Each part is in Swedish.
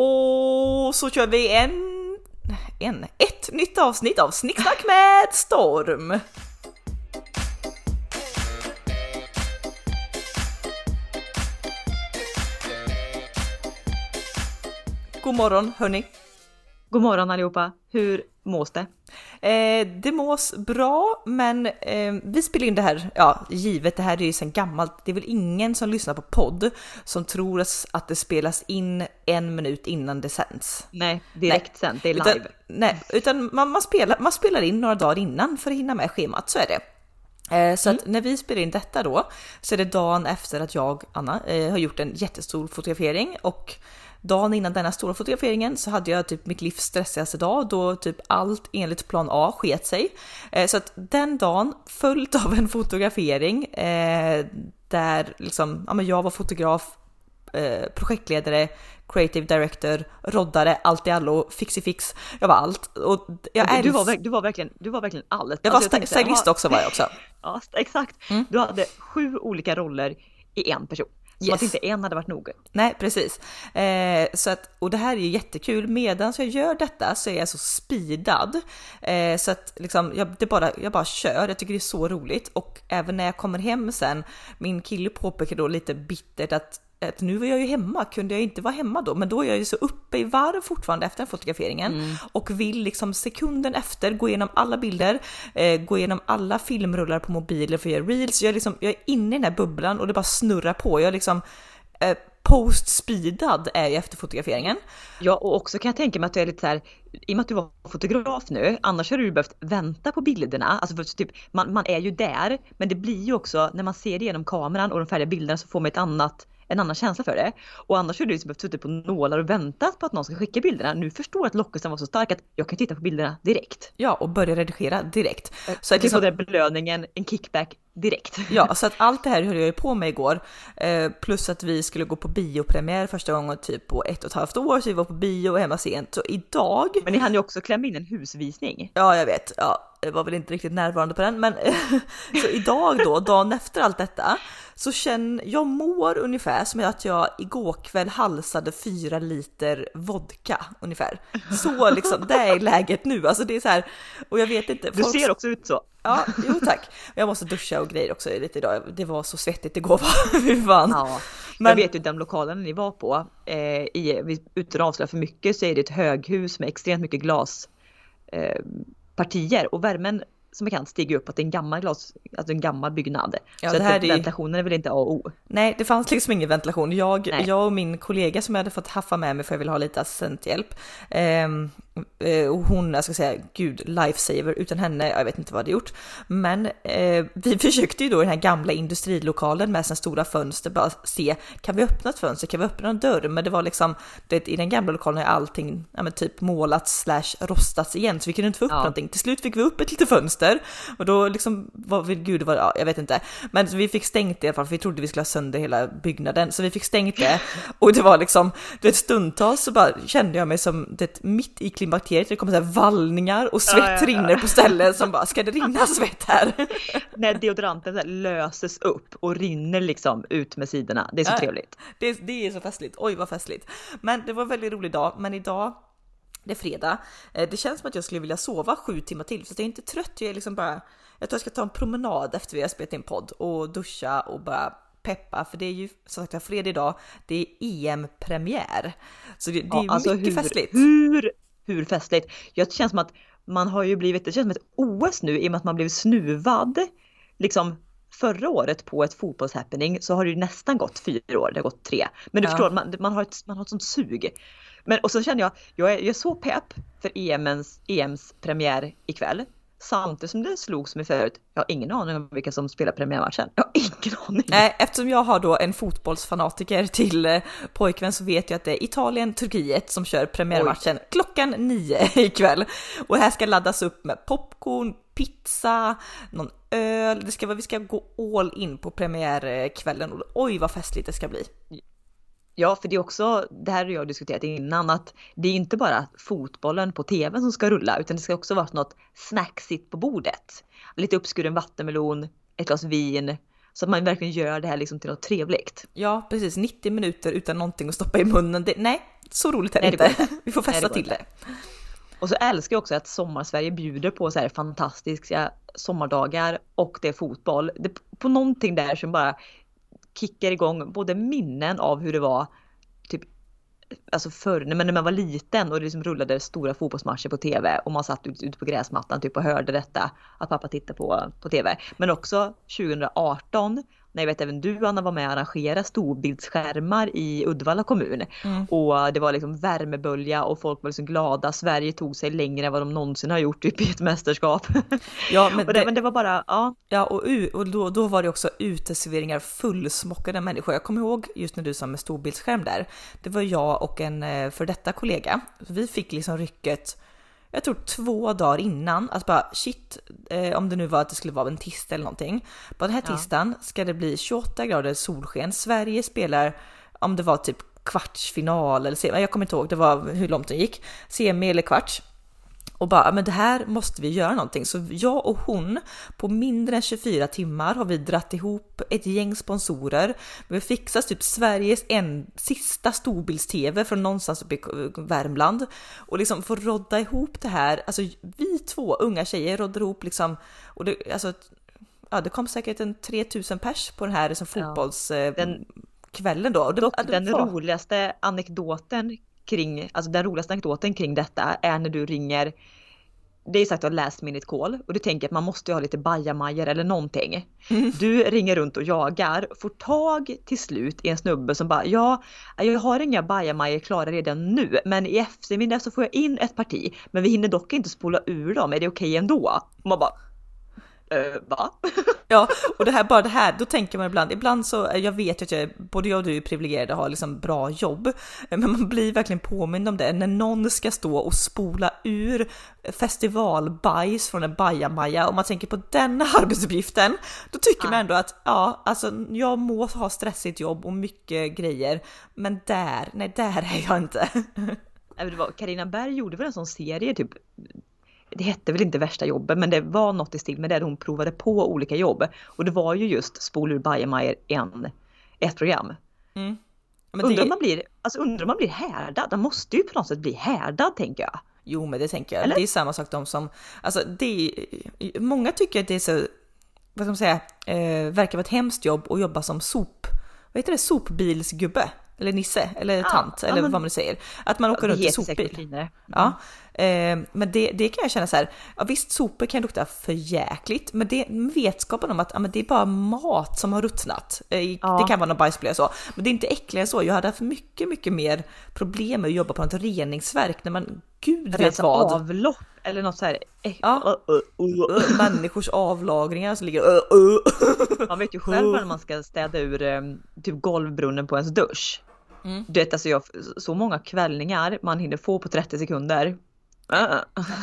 Och så kör vi en, en, ett nytt avsnitt av Snicksnack med Storm. God morgon hörni! God morgon allihopa! Hur mås det? Eh, det mås bra, men eh, vi spelar in det här, ja givet det här är ju sen gammalt. Det är väl ingen som lyssnar på podd som tror att det spelas in en minut innan det sänds. Nej, direkt sänt, det är live. Utan, nej, utan man, man, spelar, man spelar in några dagar innan för att hinna med schemat, så är det. Eh, så att mm. när vi spelar in detta då så är det dagen efter att jag, Anna, eh, har gjort en jättestor fotografering och dagen innan denna stora fotograferingen så hade jag typ mitt livs stressigaste dag då typ allt enligt plan A sket sig. Eh, så att den dagen följt av en fotografering eh, där liksom, ja men jag var fotograf, eh, projektledare, creative director, roddare, allt i allo, fixi fix. Jag var allt. Och jag du, var, du, var verkligen, du var verkligen allt. Jag var alltså, stylist också var jag också. Ja, exakt. Mm. Du hade sju olika roller i en person. Som yes. att inte en hade varit nog. Nej, precis. Eh, så att, och det här är ju jättekul. Medan jag gör detta så är jag så speedad. Eh, så att liksom, jag, det bara, jag bara kör. Jag tycker det är så roligt. Och även när jag kommer hem sen, min kille påpekar då lite bittert att att nu var jag ju hemma, kunde jag inte vara hemma då? Men då är jag ju så uppe i varv fortfarande efter fotograferingen mm. och vill liksom sekunden efter gå igenom alla bilder, eh, gå igenom alla filmrullar på mobiler för att göra reels. Jag är, liksom, jag är inne i den här bubblan och det bara snurrar på. Jag är liksom eh, post-speedad är jag efter fotograferingen. Ja, och också kan jag tänka mig att du är lite så här, i och med att du var fotograf nu, annars hade du behövt vänta på bilderna. Alltså för typ, man, man är ju där, men det blir ju också när man ser det genom kameran och de färdiga bilderna så får man ett annat en annan känsla för det. Och annars hade liksom behövt suttit på nålar och väntat på att någon ska skicka bilderna. Nu förstår jag att lockelsen var så stark att jag kan titta på bilderna direkt. Ja, och börja redigera direkt. Eh, så att liksom... den belöningen, en kickback direkt. Ja, så att allt det här höll jag ju på med igår. Eh, plus att vi skulle gå på biopremiär första gången typ på ett och ett halvt år, så vi var på bio hemma sent. Så idag... Men ni hann ju också klämma in en husvisning. Ja, jag vet. Ja, jag var väl inte riktigt närvarande på den, men så idag då, dagen efter allt detta, så känner jag mår ungefär som att jag igår kväll halsade fyra liter vodka ungefär. Så liksom, det är läget nu. Alltså det är så här, och jag vet inte. Du ser också ut så. Ja, jo tack. Jag måste duscha och grejer också lite idag. Det var så svettigt igår. Fy fan. Ja, Men... Jag vet ju den lokalen ni var på, eh, i, utan att avslöja för mycket så är det ett höghus med extremt mycket glas. Eh, och värmen som bekant stiger upp att det är en gammal glas, alltså en gammal byggnad. Ja, så det här är... ventilationen är väl inte A och O? Nej, det fanns liksom ingen ventilation. Jag, jag och min kollega som jag hade fått haffa med mig för jag ville ha lite assistenthjälp. Eh, och hon, jag ska säga, gud, lifesaver, utan henne, jag vet inte vad det gjort. Men eh, vi försökte ju då i den här gamla industrilokalen med sina stora fönster bara se, kan vi öppna ett fönster, kan vi öppna en dörr? Men det var liksom, det, i den gamla lokalen är allting, ja men typ målats slash rostats igen, så vi kunde inte få upp ja. någonting. Till slut fick vi upp ett litet fönster och då liksom var vi, gud vad, ja, jag vet inte. Men vi fick stängt det i alla fall, för vi trodde vi skulle ha sönder hela byggnaden, så vi fick stängt det. Och det var liksom, du vet stundtals så bara kände jag mig som, det mitt i klimatet bakterier, det kommer så här vallningar och svett ja, ja, ja. rinner på ställen som bara, ska det rinna svett här? När deodoranten så löses upp och rinner liksom ut med sidorna. Det är så trevligt. Det, det är så festligt. Oj vad festligt. Men det var en väldigt rolig dag. Men idag det är fredag. Eh, det känns som att jag skulle vilja sova sju timmar till, så jag är inte trött. Jag är liksom bara. Jag tror jag ska ta en promenad efter vi har spelat in podd och duscha och bara peppa, för det är ju som sagt fredag idag. Det är EM-premiär, så det, det är ja, alltså mycket hur, festligt. Hur hur festligt. Jag känns som att man har ju blivit, det känns som ett OS nu i och med att man blev snuvad liksom förra året på ett fotbollshappening så har det ju nästan gått fyra år, det har gått tre. Men du ja. förstår, man, man, har ett, man har ett sånt sug. Men och så känner jag, jag är, jag är så pepp för EMs, EMs premiär ikväll. Samtidigt som det slogs mig förut, jag har ingen aning om vilka som spelar premiärmatchen. Jag har ingen aning. Nej, eftersom jag har då en fotbollsfanatiker till eh, pojkvän så vet jag att det är Italien-Turkiet som kör premiärmatchen Oj. klockan nio ikväll. Och här ska laddas upp med popcorn, pizza, någon öl. Det ska vi ska gå all in på premiärkvällen. Oj vad festligt det ska bli. Ja, för det är också, det här har jag diskuterat innan, att det är inte bara fotbollen på tvn som ska rulla, utan det ska också vara något snacksigt på bordet. Lite uppskuren vattenmelon, ett glas vin, Så att man verkligen gör det här liksom till något trevligt. Ja, precis. 90 minuter utan någonting att stoppa i munnen. Det, nej, så roligt är det Nej, inte. Vi får festa Nej, det till inte. det. Och så älskar jag också att Sommarsverige bjuder på så här fantastiska sommardagar och det är fotboll. Det, på någonting där som bara kickar igång både minnen av hur det var typ Alltså förr när man, var liten och det liksom rullade stora fotbollsmatcher på tv och man satt ute ut på gräsmattan typ och hörde detta att pappa tittade på, på tv. Men också 2018 när jag vet även du Anna var med och arrangerade storbildsskärmar i Uddevalla kommun. Mm. Och det var liksom värmebölja och folk var liksom glada. Sverige tog sig längre än vad de någonsin har gjort typ i ett mästerskap. Ja, men det, det- men det var bara, ja. Ja, och, och då, då var det också uteserveringar fullsmockade människor. Jag kommer ihåg just när du sa med storbildsskärm där. Det var jag och en eh, för detta kollega. Vi fick liksom rycket, jag tror två dagar innan, att bara shit, eh, om det nu var att det skulle vara en tisdag eller någonting. På den här Ja. tisdagen ska det bli 28 grader solsken. Sverige spelar, om det var typ kvartsfinal eller semi, jag kommer inte ihåg, det var hur långt det gick. Semi eller kvarts. Och bara, men det här måste vi göra någonting. Så jag och hon, på mindre än 24 timmar har vi dratt ihop ett gäng sponsorer. Vi fixar typ Sveriges en, sista storbilds-tv från någonstans uppe i Värmland. Och liksom få rodda ihop det här. Alltså vi två unga tjejer roddar ihop liksom, och det, alltså, ja det kom säkert en 3000 pers på den här liksom, Ja. fotbollskvällen Den- kvällen då. Och det, Dock ja, den roligaste anekdoten kring, alltså den roligaste anekdoten kring detta är när du ringer det är sagt att last minute call och du tänker att man måste ju ha lite bajamajor eller någonting. Mm. Du ringer runt och jagar, får tag till slut i en snubbe som bara ja, jag har inga bajamajor klara redan nu men i eftermiddag så får jag in ett parti men vi hinner dock inte spola ur dem, är det okej ändå? Och man bara eh, va? Ja, och det här, bara det här, då tänker man ibland, ibland så, jag vet att jag, både jag och du är privilegierade och har liksom bra jobb, men man blir verkligen påmind om det när någon ska stå och spola ur festivalbajs från en bajamaja och man tänker på den arbetsuppgiften, då tycker Ja. man ändå att ja, alltså jag må ha stressigt jobb och mycket grejer, men där, nej där är jag inte. Carina Berg gjorde väl en sån serie typ det hette väl inte värsta jobbet men det var något i stil med det hon provade på olika jobb. Och det var ju just spol ur bajamajor en, ett program. Men undrar det, om man blir, alltså undrar om man blir härdad? Man måste ju på något sätt bli härdad tänker jag. Jo, men det tänker jag. Eller? Det är samma sak de som, alltså det är, många tycker att det är så, vad ska man säga, eh, verkar vara ett hemskt jobb att jobba som sop, vad heter det, sopbilsgubbe? Eller nisse, eller tant, ja, eller men- vad man nu säger. Att man åker runt i sopbil. Ja, eh, men det, det kan jag känna så här, ja visst sopor kan lukta för jäkligt, men det vetskapen om att ja, det är bara mat som har ruttnat. Eh, Ja. Det kan vara någon bajsblöja så, men det är inte äckligare än så. Jag hade haft mycket, mycket mer problem med att jobba på något reningsverk när man, gud vet Rensa vad. avlopp eller något så här. Ja. uh, uh, uh. Människors avlagringar som ligger. Man vet ju själv när man ska städa ur eh, typ golvbrunnen på ens dusch. Mm. Vet alltså jag, så många kvällningar man hinner få på 30 sekunder. Uh,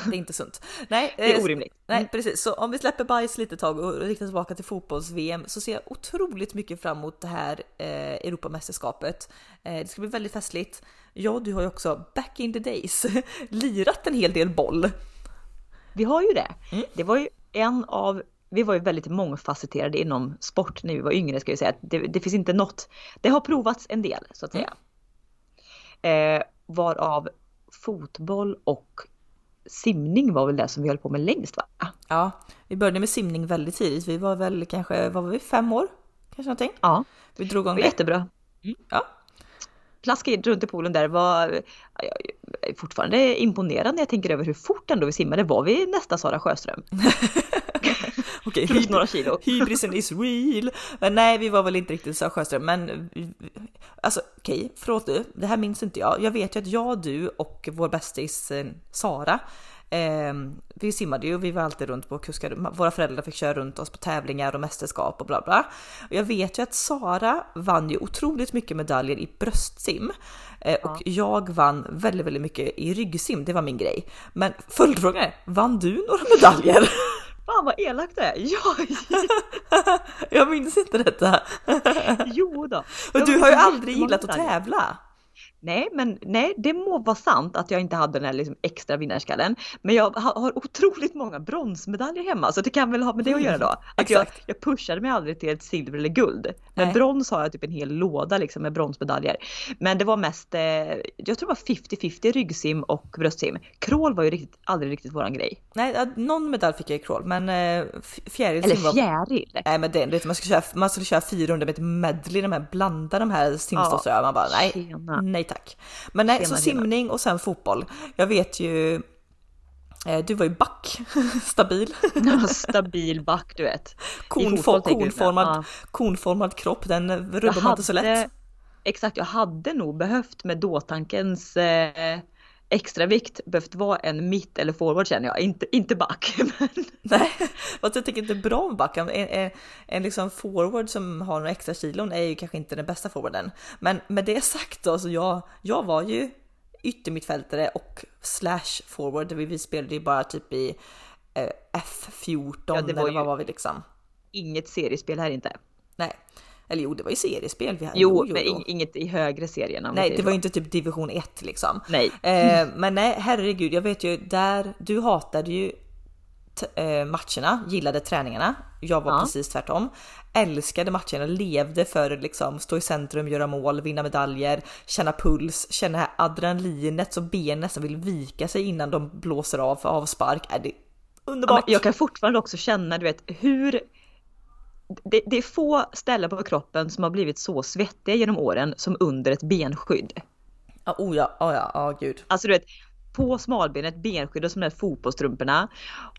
Det är inte sunt. Nej, det är eh, orimligt. Nej precis, så om vi släpper bajs lite tag och riktar tillbaka till fotbolls-VM så ser jag otroligt mycket fram emot det här eh, Europamästerskapet. Eh, det ska bli väldigt festligt. Ja, du har ju också back in the days lirat en hel del boll. Vi har ju det. Mm. Det var ju en av, vi var ju väldigt mångfacetterade inom sport när vi var yngre ska vi säga. Det, det finns inte något, det har provats en del så att säga. Eh, varav fotboll och simning var väl det som vi höll på med längst va? Ja, vi började med simning väldigt tidigt. Vi var väl kanske, vad var vi, fem år? Kanske någonting? Ja, Vi drog det igång var det. jättebra. Ja, Plaska in runt i poolen där var jag är fortfarande imponerad när jag tänker över hur fort ändå vi simmade. Var vi nästa Sara Sjöström? okej. Plus några kilo. Hybrisen is real. Men nej, vi var väl inte riktigt så Sjöström, men alltså okej, förlåt du, det här minns inte jag. Jag vet ju att jag, du och vår bästis eh, Sara, eh, vi simmade ju, vi var alltid runt på kuskar, våra föräldrar fick köra runt oss på tävlingar och mästerskap och bla bla. Och jag vet ju att Sara vann ju otroligt mycket medaljer i bröstsim eh, och jag vann väldigt, väldigt mycket i ryggsim, det var min grej. Men följdfrågan är, vann du några medaljer? Fan vad elakt det är. Ja, Jag minns inte detta. jo då. Och du har ju aldrig gillat att tävla. Nej, men nej, det må vara sant att jag inte hade den här liksom extra vinnarskallen. Men jag har otroligt många bronsmedaljer hemma så det kan väl ha med det att göra då. Att jag, jag pushade mig aldrig till ett silver eller guld. Men nej. brons har jag typ en hel låda liksom med bronsmedaljer. Men det var mest, eh, jag tror det var 50-50 ryggsim och bröstsim. Crawl var ju riktigt, aldrig riktigt våran grej. Nej, någon medalj fick jag i crawl men eh, fjäril Eller fjäril? Var... Nej men det, man, skulle köra, man skulle köra 400 meter medley, de här blanda de här simståndsrör. Ja, man bara nej, tjena. nej tack tack. Men nej, så simning och sen fotboll. Jag vet ju eh, du var ju back, stabil. Ja, stabil back du vet. Konfor, konformad, ja. konformad kropp, den rubbar man inte så lätt. Exakt, jag hade nog behövt med dåtankens eh, extra vikt behövt vara en mitt eller forward känner jag, inte, inte back. Men... Nej, fast jag tycker inte bra om back. En, en, en liksom forward som har några extra kilon är ju kanske inte den bästa forwarden. Men med det sagt då, så jag, jag var ju yttermittfältare och slash forward. Vi, vi spelade ju bara typ i eh, F14 ja, eller vad var vi liksom. Inget seriespel här inte. Nej, eller jo, det var ju seriespel vi hade. Jo, men jo. inget i högre serierna. Nej, det var ju inte typ division 1 liksom. Nej. Eh, men nej, herregud, jag vet ju där, du hatade ju eh, matcherna, gillade träningarna. Jag var ja. precis tvärtom. Älskade matcherna, levde för liksom stå i centrum, göra mål, vinna medaljer, känna puls, känna det här adrenalinet så benen nästan vill vika sig innan de blåser av för avspark. Är det underbart? Ja, jag kan fortfarande också känna, du vet, hur det, det, är få ställen på kroppen som har blivit så svettiga genom åren som under ett benskydd. Ja, oh ja, oh ja, oh, gud. Alltså du vet, på smalbenet, benskydd och som de där fotbollstrumporna.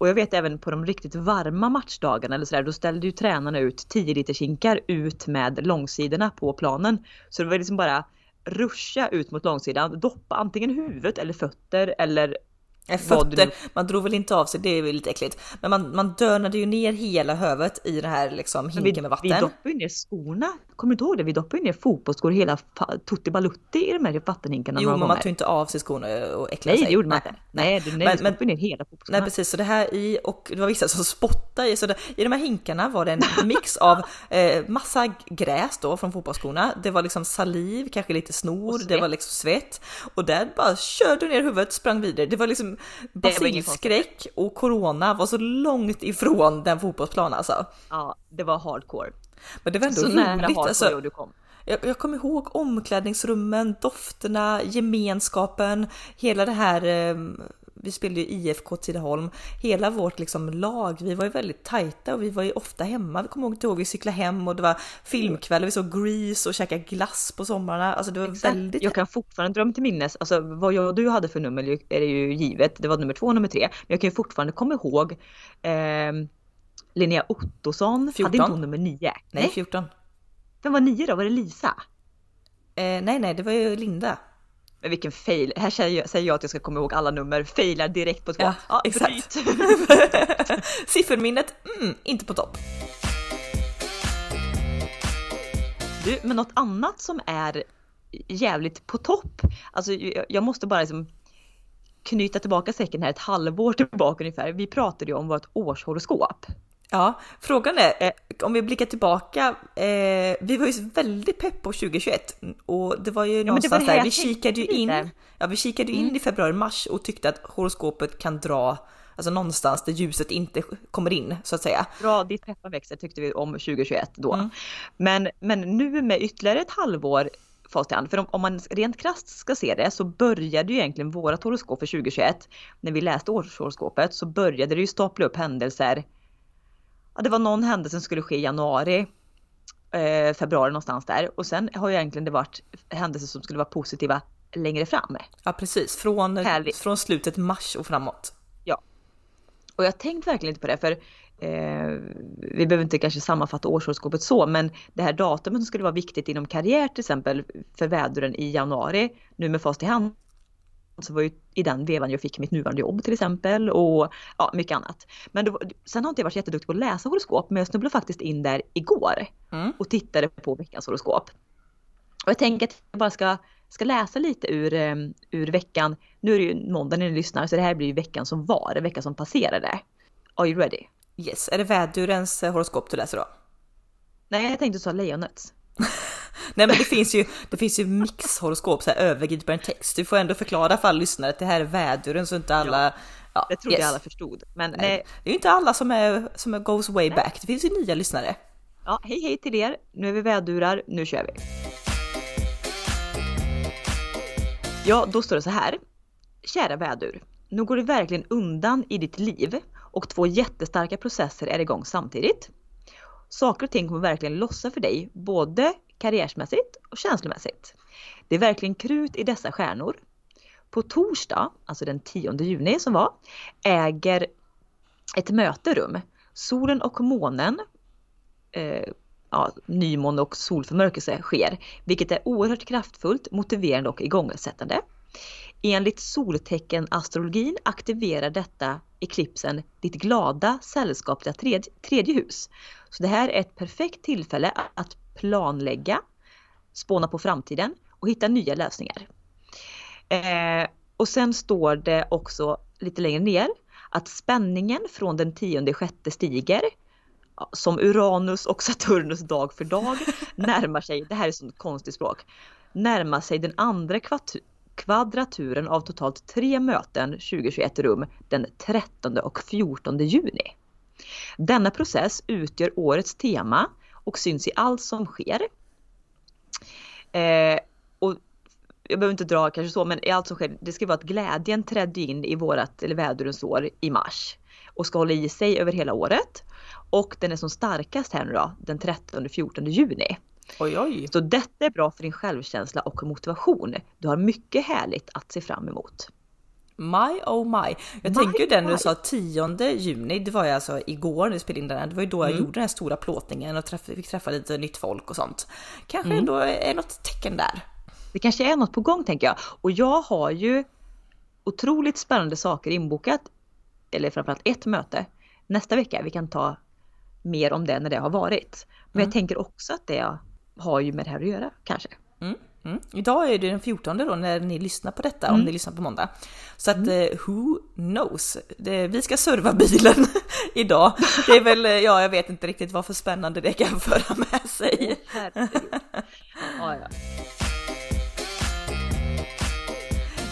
Och jag vet även på de riktigt varma matchdagarna eller sådär, då ställde ju tränarna ut 10 liter kinkar ut med långsidorna på planen. Så det var liksom bara ruscha ut mot långsidan, doppa antingen huvudet eller fötter eller Fötter, man drog väl inte av sig, det är väl lite äckligt. Men man, man dönade ju ner hela huvudet i det här liksom hinken vi, med vatten. Vi doppade ju ner skorna. Kommer du inte ihåg det? Vi doppade ju ner fotbollsskor hela tutti balutti i de här vattenhinkarna. Jo, men man tog inte av sig skorna och äcklade sig. Nej, det gjorde man inte. Nej, nej, nej men, men, ner hela fotbollsskorna. Nej, precis. Så det här i, och det var vissa som spottade i, så det, i de här hinkarna var det en mix av eh, massa gräs då från fotbollsskorna. Det var liksom saliv, kanske lite snor, det var liksom svett. Och där bara körde ner huvudet, sprang vidare. Det var liksom basilskräck och corona var så långt ifrån den fotbollsplanen alltså. Ja, det var hardcore. Men det var ändå så roligt. Nära hardcore alltså, du kom. Jag, jag kommer ihåg omklädningsrummen, dofterna, gemenskapen, hela det här eh, vi spelade ju IFK Tidaholm, hela vårt liksom lag, vi var ju väldigt tajta och vi var ju ofta hemma. Vi kommer ihåg, vi cyklade hem och det var filmkväll och vi såg Grease och käkade glass på somrarna. Alltså det var Exakt. väldigt... Jag kan fortfarande drömma till minnes, alltså vad jag och du hade för nummer är det ju givet, det var nummer två och nummer tre. Men jag kan ju fortfarande komma ihåg eh, Linnea Ottosson, 14. hade inte hon nummer nio? Nej, nej 14. Vem var nio då? Var det Lisa? Eh, nej, nej, det var ju Linda. Men vilken fail. Här säger jag, att jag ska komma ihåg alla nummer. Failar direkt på två. Ja, ja exakt. Sifferminnet, mm, inte på topp. Du, men något annat som är jävligt på topp. Alltså jag måste bara liksom knyta tillbaka säcken här ett halvår tillbaka ungefär. Vi pratade ju om vårt årshoroskop. Ja, frågan är eh, om vi blickar tillbaka. Eh, vi var ju väldigt pepp på 2021 och det var ju ja, någonstans var där vi kikade ju in. Ja, vi kikade mm. in i februari mars och tyckte att horoskopet kan dra alltså någonstans där ljuset inte kommer in så att säga. Bra, ditt pepparväxter tyckte vi om 2021 då. Mm. Men, men nu med ytterligare ett halvår Fastian, för om, om, man rent krasst ska se det så började ju egentligen vårat horoskop för 2021, när vi läste årshoroskopet så började det ju stapla upp händelser ja, det var någon händelse som skulle ske i januari, eh, februari någonstans där. Och sen har ju egentligen det varit händelser som skulle vara positiva längre fram. Ja precis, från, från slutet mars och framåt. Ja. Och jag har tänkt verkligen inte på det för eh, vi behöver inte kanske sammanfatta årshoroskopet så, men det här datumet som skulle vara viktigt inom karriär till exempel för väduren i januari, nu med fast i hand, så var ju i den vevan jag fick mitt nuvarande jobb till exempel och ja, mycket annat. Men då, sen har inte jag varit jätteduktig på att läsa horoskop men jag snubblade faktiskt in där igår mm. och tittade på veckans horoskop. Och jag tänker att jag bara ska, ska läsa lite ur, um, ur veckan. Nu är det ju måndag när ni lyssnar så det här blir ju veckan som var, veckan som passerade. Are you ready? Yes, är det vädurens eh, horoskop du läser då? Nej, jag tänkte ta lejonets. Nej men det finns ju, det finns ju mixhoroskop, så här övergripande text. Du får ändå förklara för alla lyssnare att det här är väduren så inte alla... Ja, ja det trodde yes. alla förstod. Men nej. nej. Det är ju inte alla som, är, som är goes way nej. back. Det finns ju nya lyssnare. Ja, hej hej till er. Nu är vi vädurar, nu kör vi. Ja, då står det så här. Kära vädur. Nu går det verkligen undan i ditt liv och två jättestarka processer är igång samtidigt. Saker och ting kommer verkligen lossa för dig, både karriärsmässigt och känslomässigt. Det är verkligen krut i dessa stjärnor. På torsdag, alltså den 10 juni som var, äger ett möte rum. Solen och månen, eh, ja, nymåne och solförmörkelse sker, vilket är oerhört kraftfullt, motiverande och igångsättande. Enligt soltecken-astrologin aktiverar detta eklipsen ditt glada sällskapliga tredje, tredje hus. Så det här är ett perfekt tillfälle att planlägga, spåna på framtiden och hitta nya lösningar. Eh, och sen står det också lite längre ner att spänningen från den tionde sjätte stiger som Uranus och Saturnus dag för dag närmar sig, det här är sånt konstigt språk, närmar sig den andra kvadraturen av totalt tre möten 2021 rum den 13 och 14 juni. Denna process utgör årets tema och syns i allt som sker. Eh, och jag behöver inte dra kanske så, men i allt som sker, det ska vara att glädjen trädde in i vårat, eller vädurens år i mars och ska hålla i sig över hela året. Och den är som starkast här nu då, den 13-14 juni. Oj, oj. Så detta är bra för din självkänsla och motivation. Du har mycket härligt att se fram emot. My oh my. Jag my tänker den du sa 10 juni, det var ju alltså igår när vi spelade in den här, det var ju då jag mm. gjorde den här stora plåtningen och träff, fick träffa lite nytt folk och sånt. Kanske mm. ändå är något tecken där. Det kanske är något på gång tänker jag. Och jag har ju otroligt spännande saker inbokat, eller framförallt ett möte nästa vecka. Vi kan ta mer om det när det har varit. Men mm. jag tänker också att det har ju med det här att göra kanske. Mm. Mm. Idag är det den 14 då när ni lyssnar på detta, mm. om ni lyssnar på måndag. Så att mm. uh, who knows? Det, vi ska serva bilen idag. Det är väl, ja jag vet inte riktigt vad för spännande det kan föra med sig. Oh, ja, ja.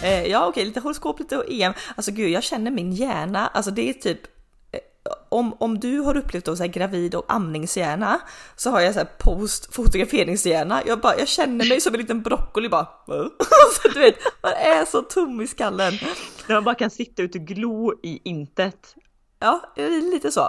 Eh, ja okej, lite horoskop, lite EM. Alltså gud, jag känner min hjärna, alltså det är typ om, om du har upplevt så här gravid och amningshjärna så har jag så här post fotograferingshjärna. Jag, bara, jag känner mig som en liten broccoli bara. så du vet, man är så tom i skallen. När man bara kan sitta ute och glo i intet. Ja, lite så.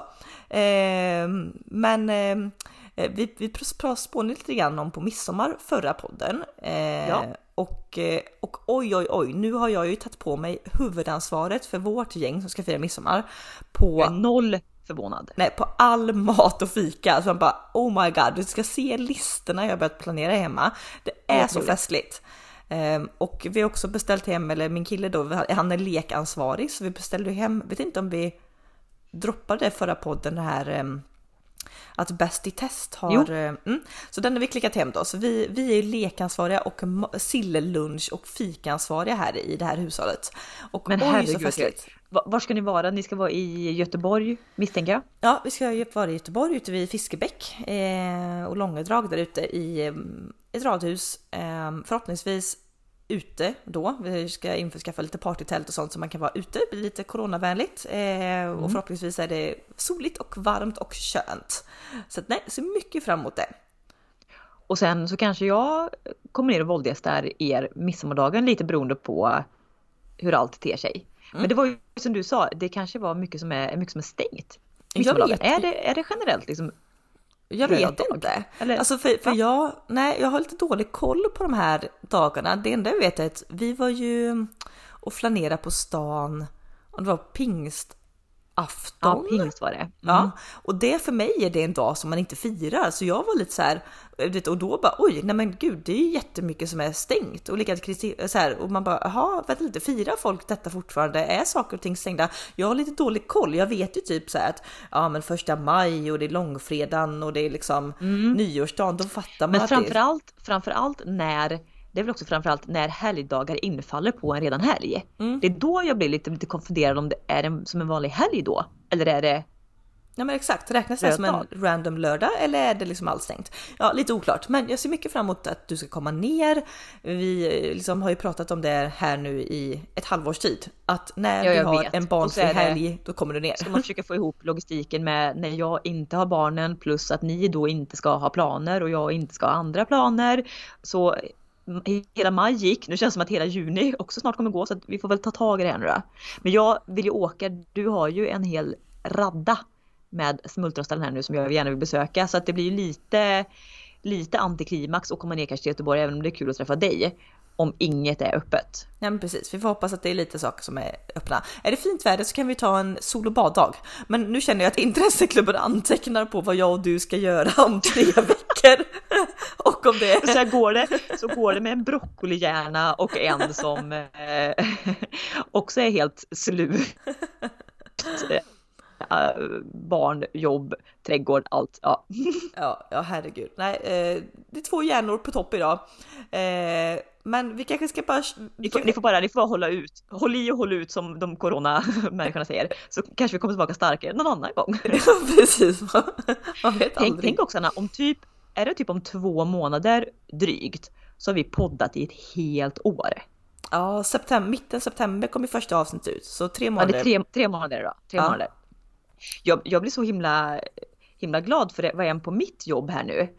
Eh, men eh, vi, vi spånade lite grann om på midsommar förra podden. Eh, ja. Och, eh, och oj, oj, oj, nu har jag ju tagit på mig huvudansvaret för vårt gäng som ska fira midsommar. På noll förvånad. Nej, på all mat och fika. Så man bara oh my god, du ska se listorna jag börjat planera hemma. Det är så festligt. Um, och vi har också beställt hem, eller min kille då, han är lekansvarig så vi beställde hem, vet inte om vi droppade förra podden det här um, att Bäst i test har... Eh, mm, så den har vi klickat hem då. Så vi, vi är lekansvariga och sillelunch och fikansvariga här i det här hushållet. Och Men herregud, var ska ni vara? Ni ska vara i Göteborg misstänker jag? Ja, vi ska vara i Göteborg ute vid Fiskebäck eh, och Långedrag där ute i mm, ett radhus. Eh, förhoppningsvis ute då. Vi ska införskaffa lite partytält och sånt så man kan vara ute, bli lite coronavänligt. Eh, mm. Och förhoppningsvis är det soligt och varmt och skönt. Så att, nej, ser mycket fram emot det. Och sen så kanske jag kommer ner och våldgästar er midsommardagen lite beroende på hur allt ter sig. Mm. Men det var ju som du sa, det kanske var mycket som är, mycket som är stängt. Är det, är det generellt liksom jag vet dag. inte. Eller, alltså för, för jag, nej, jag har lite dålig koll på de här dagarna. Det enda jag vet är att vi var ju och flanerade på stan och det var pingst afton. Ja, pingst var det. Mm. Ja, och det för mig är det en dag som man inte firar. Så jag var lite så här, och då bara oj, nej men gud, det är ju jättemycket som är stängt och likadant så här och man bara jaha, vänta lite, firar folk detta fortfarande? Är saker och ting stängda? Jag har lite dålig koll. Jag vet ju typ så här att ja, men första maj och det är långfredagen och det är liksom mm. nyårsdagen. Då fattar man. Men framförallt, det... framförallt när det är väl också framförallt när helgdagar infaller på en redan helg. Mm. Det är då jag blir lite, lite konfunderad om det är en, som en vanlig helg då. Eller är det Ja men exakt, räknas det som en random lördag eller är det liksom allstängt? Ja, lite oklart, men jag ser mycket fram emot att du ska komma ner. Vi eh, liksom har ju pratat om det här nu i ett halvårs tid, att när ja, vi har vet. en barnfri helg, då kommer du ner. Ska man försöka få ihop logistiken med när jag inte har barnen plus att ni då inte ska ha planer och jag inte ska ha andra planer. Så hela maj gick, nu känns det som att hela juni också snart kommer gå så vi får väl ta tag i det här nu då. Men jag vill ju åka, du har ju en hel radda med smultronställen här nu som jag gärna vill besöka. Så att det blir lite lite antiklimax att komma ner kanske till Göteborg även om det är kul att träffa dig om inget är öppet. Ja men precis, vi får hoppas att det är lite saker som är öppna. Är det fint väder så kan vi ta en sol och baddag. Men nu känner jag att intresseklubben antecknar på vad jag och du ska göra om tre veckor. och om det... Så, går det, så går det med en broccolihjärna och en som eh, också är helt slut. Uh, barn, jobb, trädgård, allt. Ja, ja, ja herregud. Nej, eh, det är två hjärnor på topp idag. Eh, men vi kanske ska bara... Ni får, ni får, bara, ni får bara hålla ut. Håll i och håll ut som de corona-människorna säger. Så kanske vi kommer tillbaka starkare någon annan gång. Precis. Man vet tänk, tänk också Anna, om typ, är det typ om två månader drygt så har vi poddat i ett helt år. Ja, september, mitten september kommer första avsnittet ut. Så tre månader. Ja, det är tre, tre månader då. Tre ja. månader. Jag, jag blir så himla, himla glad för det var en på mitt jobb här nu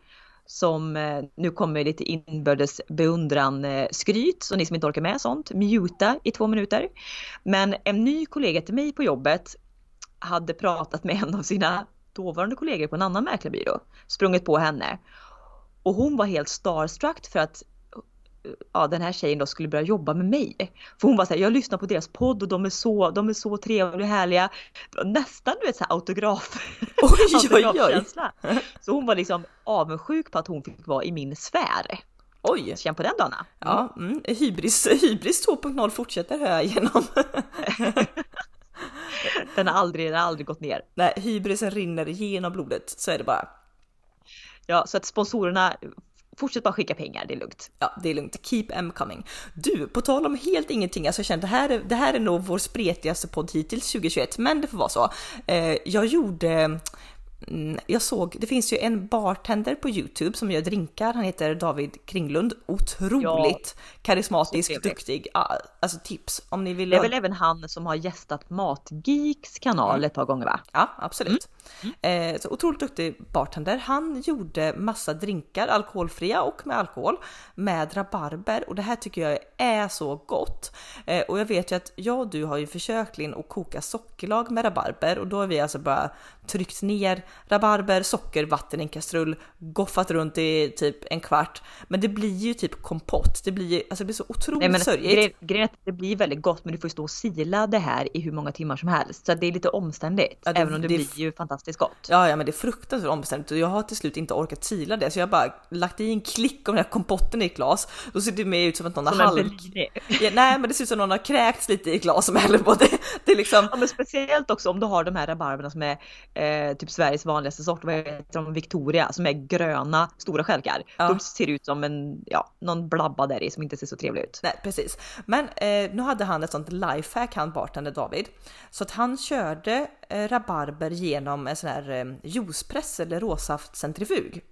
som eh, nu kommer lite inbördes beundran eh, skryt så ni som inte orkar med sånt, muta i två minuter. Men en ny kollega till mig på jobbet hade pratat med en av sina dåvarande kollegor på en annan mäklarbyrå, sprungit på henne. Och hon var helt starstruck för att ja, den här tjejen då skulle börja jobba med mig. För hon var så här, jag lyssnar på deras podd och de är så, de är så trevliga och härliga. Nästan du vet så här autograf. Oj, oj, oj. Så hon var liksom avundsjuk på att hon fick vara i min sfär. Oj! Känn på den Donna. Mm. Ja, mm. hybris, hybris 2.0 fortsätter hör jag igenom. den har aldrig, den har aldrig gått ner. Nej, hybrisen rinner genom blodet, så är det bara. Ja, så att sponsorerna Fortsätt bara skicka pengar, det är lugnt. Ja, det är lugnt. Keep em coming. Du, på tal om helt ingenting, alltså jag kände det här, är, det här är nog vår spretigaste podd hittills 2021, men det får vara så. Eh, jag gjorde Mm, jag såg, det finns ju en bartender på Youtube som gör drinkar, han heter David Kringlund. Otroligt ja, karismatisk, duktig. Alltså tips om ni vill. Det är väl även han som har gästat Matgeeks kanal mm. ett par gånger va? Ja, absolut. Mm. Mm. Eh, så otroligt duktig bartender. Han gjorde massa drinkar, alkoholfria och med alkohol, med rabarber och det här tycker jag är så gott. Eh, och jag vet ju att jag och du har ju försökt Linn att koka sockerlag med rabarber och då har vi alltså bara tryckt ner rabarber, socker, vatten i en kastrull, goffat runt i typ en kvart. Men det blir ju typ kompott. Det blir, alltså det blir så otroligt Nej, sörjigt. Grejen det blir väldigt gott men du får ju stå och sila det här i hur många timmar som helst. Så det är lite omständigt. Ja, det, även om det, det blir ju fantastiskt gott. Ja, ja men det är fruktansvärt omständigt och jag har till slut inte orkat sila det så jag har bara lagt i en klick av den här kompotten i ett glas. Då ser det mer ut som att någon som har halv... Ja, nej men det ser ut som att någon har kräkts lite i glas som häller på det. Det är liksom... Ja men speciellt också om du har de här rabarberna som är eh, typ Sveriges vanligaste sort, vad heter de, Victoria, som är gröna stora skälkar. Ja. De ser ut som en, ja, någon blabba där i som inte ser så trevlig ut. Nej precis. Men eh, nu hade han ett sånt lifehack han bartender David. Så att han körde rabarber genom en sån här eh, juicepress eller råsaftcentrifug.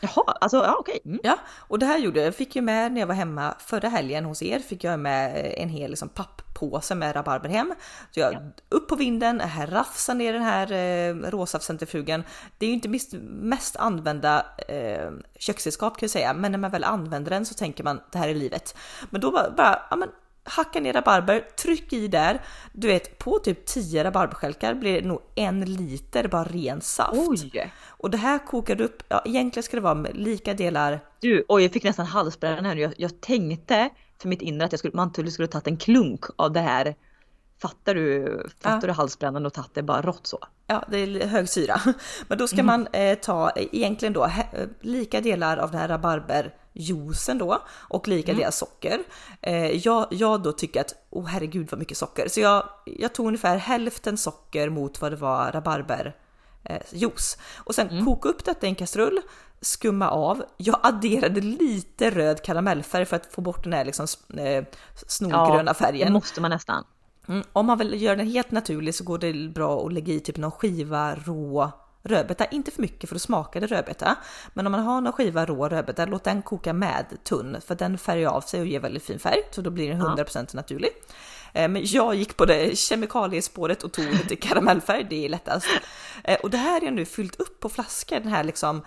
Jaha, alltså ja okej. Okay. Mm. Ja, och det här gjorde jag, fick ju med när jag var hemma förra helgen hos er, fick jag med en hel liksom, papppåse med rabarber hem. Så jag ja. upp på vinden, här rafsar ner den här eh, råsaftcentrifugen. Det är ju inte mest, mest använda eh, köksredskap kan jag säga, men när man väl använder den så tänker man det här är livet. Men då bara, bara ja men hacka ner rabarber, tryck i där. Du vet, på typ 10 rabarberstjälkar blir det nog en liter bara ren saft. Oj! Och det här kokade upp, ja egentligen ska det vara med lika delar. Du, oj jag fick nästan halsbränna här nu. Jag, jag tänkte för mitt inre att jag skulle, man skulle tagit en klunk av det här Fattar du, fattar ja. du halsbrännan och tagit det bara rått så? Ja, det är hög syra. Men då ska mm. man eh, ta egentligen då he, lika delar av den här rabarberjuicen då och lika mm. delar socker. Eh, jag, jag då tycker att, oh herregud vad mycket socker. Så jag, jag tog ungefär hälften socker mot vad det var rabarber eh, juice. Och sen mm. koka upp detta i en kastrull, skumma av. Jag adderade lite röd karamellfärg för att få bort den här liksom, eh, snorgröna ja, färgen. det måste man nästan. Mm, om man vill göra den helt naturlig så går det bra att lägga i typ någon skiva rå rödbeta, inte för mycket för att smaka det rödbeta. Men om man har någon skiva rå rödbeta, låt den koka med tunn för den färgar av sig och ger väldigt fin färg så då blir den 100% ja. naturlig. Eh, men jag gick på det kemikaliespåret och tog lite karamellfärg, det är lättast. Eh, och det här är nu fyllt upp på flaskor, den här liksom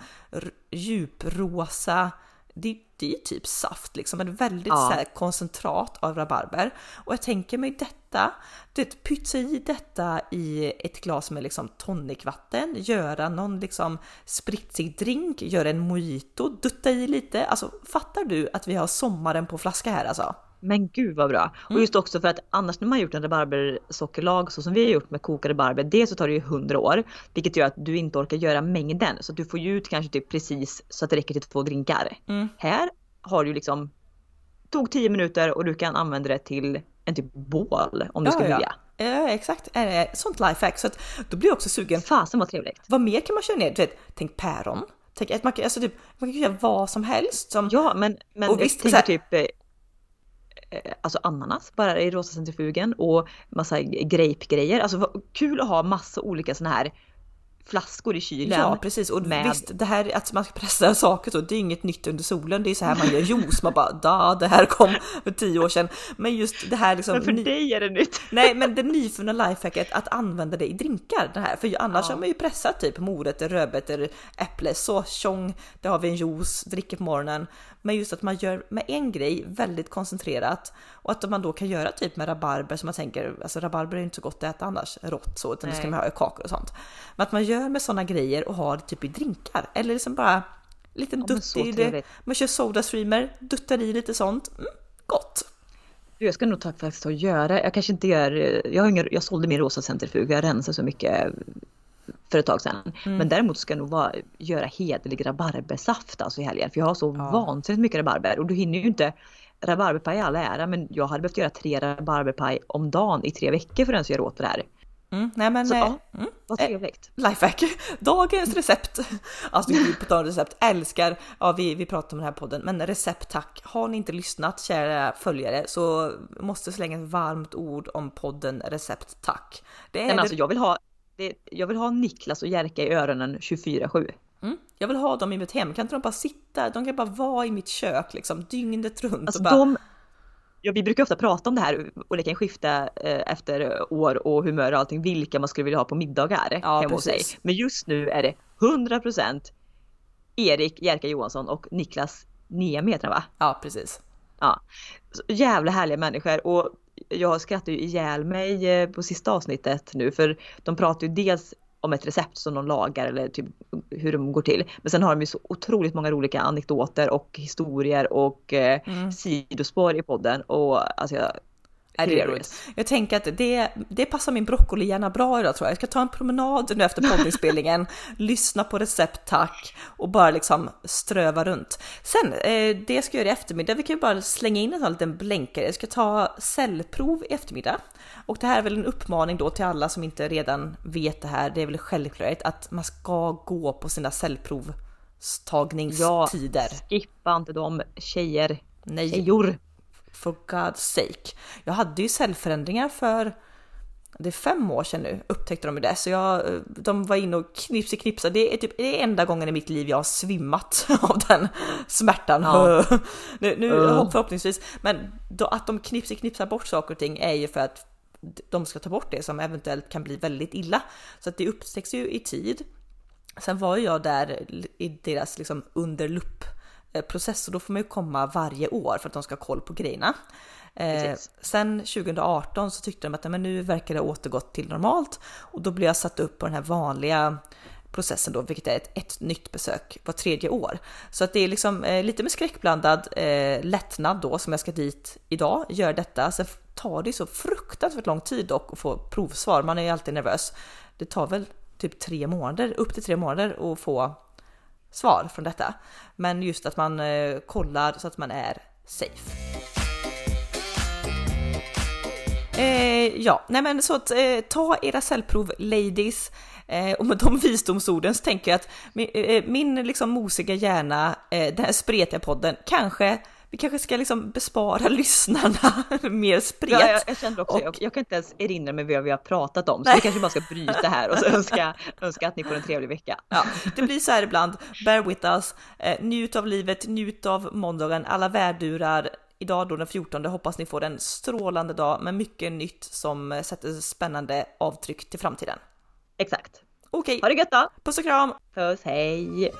djuprosa det, det är typ saft liksom, ett väldigt ja. så här, koncentrat av rabarber. Och jag tänker mig detta, det, pytsa i detta i ett glas med liksom tonicvatten, göra någon liksom spritsig drink, göra en mojito, dutta i lite. Alltså fattar du att vi har sommaren på flaska här alltså? Men gud vad bra! Mm. Och just också för att annars när man gjort en rabarbersockerlag så som vi har gjort med kokade rabarber, dels så tar det ju 100 år, vilket gör att du inte orkar göra mängden så du får ju ut kanske typ precis så att det räcker till två drinkar. Mm. Här har du liksom tog 10 minuter och du kan använda det till en typ bål om du ja, ska ja. vilja. Ja exakt, sånt lifehack. Så att då blir jag också sugen. Fasen vad trevligt. Vad mer kan man köra ner? Du vet, tänk päron. Tänk att man, alltså typ, man kan göra vad som helst. Som, ja men, men och visst, jag tänker typ eh, Eh, alltså ananas bara i rosa centrifugen och massa grape-grejer. Alltså kul att ha massa olika såna här flaskor i kylen. Ja precis och med... visst det här att man ska pressa saker så det är inget nytt under solen. Det är så här man gör juice. Man bara da det här kom för tio år sedan. Men just det här liksom. Men för dig är det nytt. Nej men det nyfunna lifehacket att använda det i drinkar. Det här för annars ja. har man ju pressat typ morötter, rödbetor, äpple, så tjong. Det har vi en juice, dricker på morgonen. Men just att man gör med en grej väldigt koncentrerat och att man då kan göra typ med rabarber som man tänker, alltså rabarber är inte så gott att äta annars rått så utan Nej. det ska man ha i kakor och sånt. Men att man gör med sådana grejer och har typ i drinkar eller liksom bara liten ja, dutt i det. Man kör Sodastreamer, duttar i lite sånt. Mm, gott! Jag ska nog ta faktiskt att göra, jag kanske inte gör, jag, har ingen, jag sålde min rosa centrifug, jag rensar så mycket för ett tag sedan. Mm. Men däremot ska jag nog vara, göra hederlig rabarbersaft alltså i helgen. För jag har så ja. vansinnigt mycket rabarber och du hinner ju inte rabarberpaj i all ära men jag hade behövt göra tre rabarberpaj om dagen i tre veckor för att ens göra åt det här. Mm, nej men, så, eh, ja, mm, vad trevligt. Eh, lifehack, dagens recept. Alltså gud på tal recept, älskar, ja vi, vi pratar om den här podden, men recept tack. Har ni inte lyssnat kära följare så måste slänga ett varmt ord om podden recept tack. Det är men alltså jag vill ha det, jag vill ha Niklas och Jerka i öronen 24-7. Mm. Jag vill ha dem i mitt hem, kan inte de bara sitta? De kan bara vara i mitt kök liksom dygnet runt. Alltså och bara... de, ja, vi brukar ofta prata om det här och det kan skifta eh, efter år och humör och allting vilka man skulle vilja ha på middagar ja, hemma hos sig. Men just nu är det 100% Erik Jerka Johansson och Niklas Niemi va? Ja precis. Ja. Så jävla härliga människor och jag skrattar ju ihjäl mig eh, på sista avsnittet nu för de pratar ju dels om ett recept som de lagar eller typ hur de går till. Men sen har de ju så otroligt många olika anekdoter och historier och eh, mm. sidospår i podden och alltså jag Hilarious. Jag tänker att det, det passar min broccolihjärna bra idag tror jag. Jag ska ta en promenad nu efter poddinspelningen, lyssna på recept tack och bara liksom ströva runt. Sen eh, det jag ska göra i eftermiddag, vi kan ju bara slänga in en sån liten blänkare. Jag ska ta cellprov i eftermiddag och det här är väl en uppmaning då till alla som inte redan vet det här. Det är väl självklart att man ska gå på sina cellprovstagningstider. Ja, skippa inte de tjejer. Nej. Tjejor for God's sake. Jag hade ju cellförändringar för det är fem år sedan nu upptäckte de det, så jag, de var inne och knipsi knipsa. Det är typ det är enda gången i mitt liv jag har svimmat av den smärtan. Ja. nu, nu uh. förhoppningsvis, men då, att de knipsi knipsar bort saker och ting är ju för att de ska ta bort det som eventuellt kan bli väldigt illa. Så att det upptäcks ju i tid. Sen var ju jag där i deras liksom under lupp process och då får man ju komma varje år för att de ska ha koll på grejerna. Eh, sen 2018 så tyckte de att men nu verkar det ha återgått till normalt och då blev jag satt upp på den här vanliga processen då, vilket är ett, ett nytt besök var tredje år. Så att det är liksom eh, lite med skräckblandad eh, lättnad då som jag ska dit idag, gör detta. Sen tar det så fruktansvärt lång tid dock att få provsvar, man är ju alltid nervös. Det tar väl typ tre månader, upp till tre månader att få svar från detta. Men just att man eh, kollar så att man är safe. Eh, ja, nej men så att eh, ta era cellprov ladies. Eh, och med de visdomsorden så tänker jag att min, eh, min liksom mosiga hjärna, eh, den här spretiga podden, kanske vi kanske ska liksom bespara lyssnarna mer spret. Ja, jag, jag kände också, och, jag, jag, kan inte ens erinra mig vad vi har pratat om, så nej. vi kanske bara ska bryta här och så önska, önska att ni får en trevlig vecka. Ja, det blir så här ibland, bear with us, eh, njut av livet, njut av måndagen, alla värdurar, idag då den 14 hoppas ni får en strålande dag med mycket nytt som eh, sätter spännande avtryck till framtiden. Exakt. Okej. Ha det gött då! Puss och kram! Puss, hej!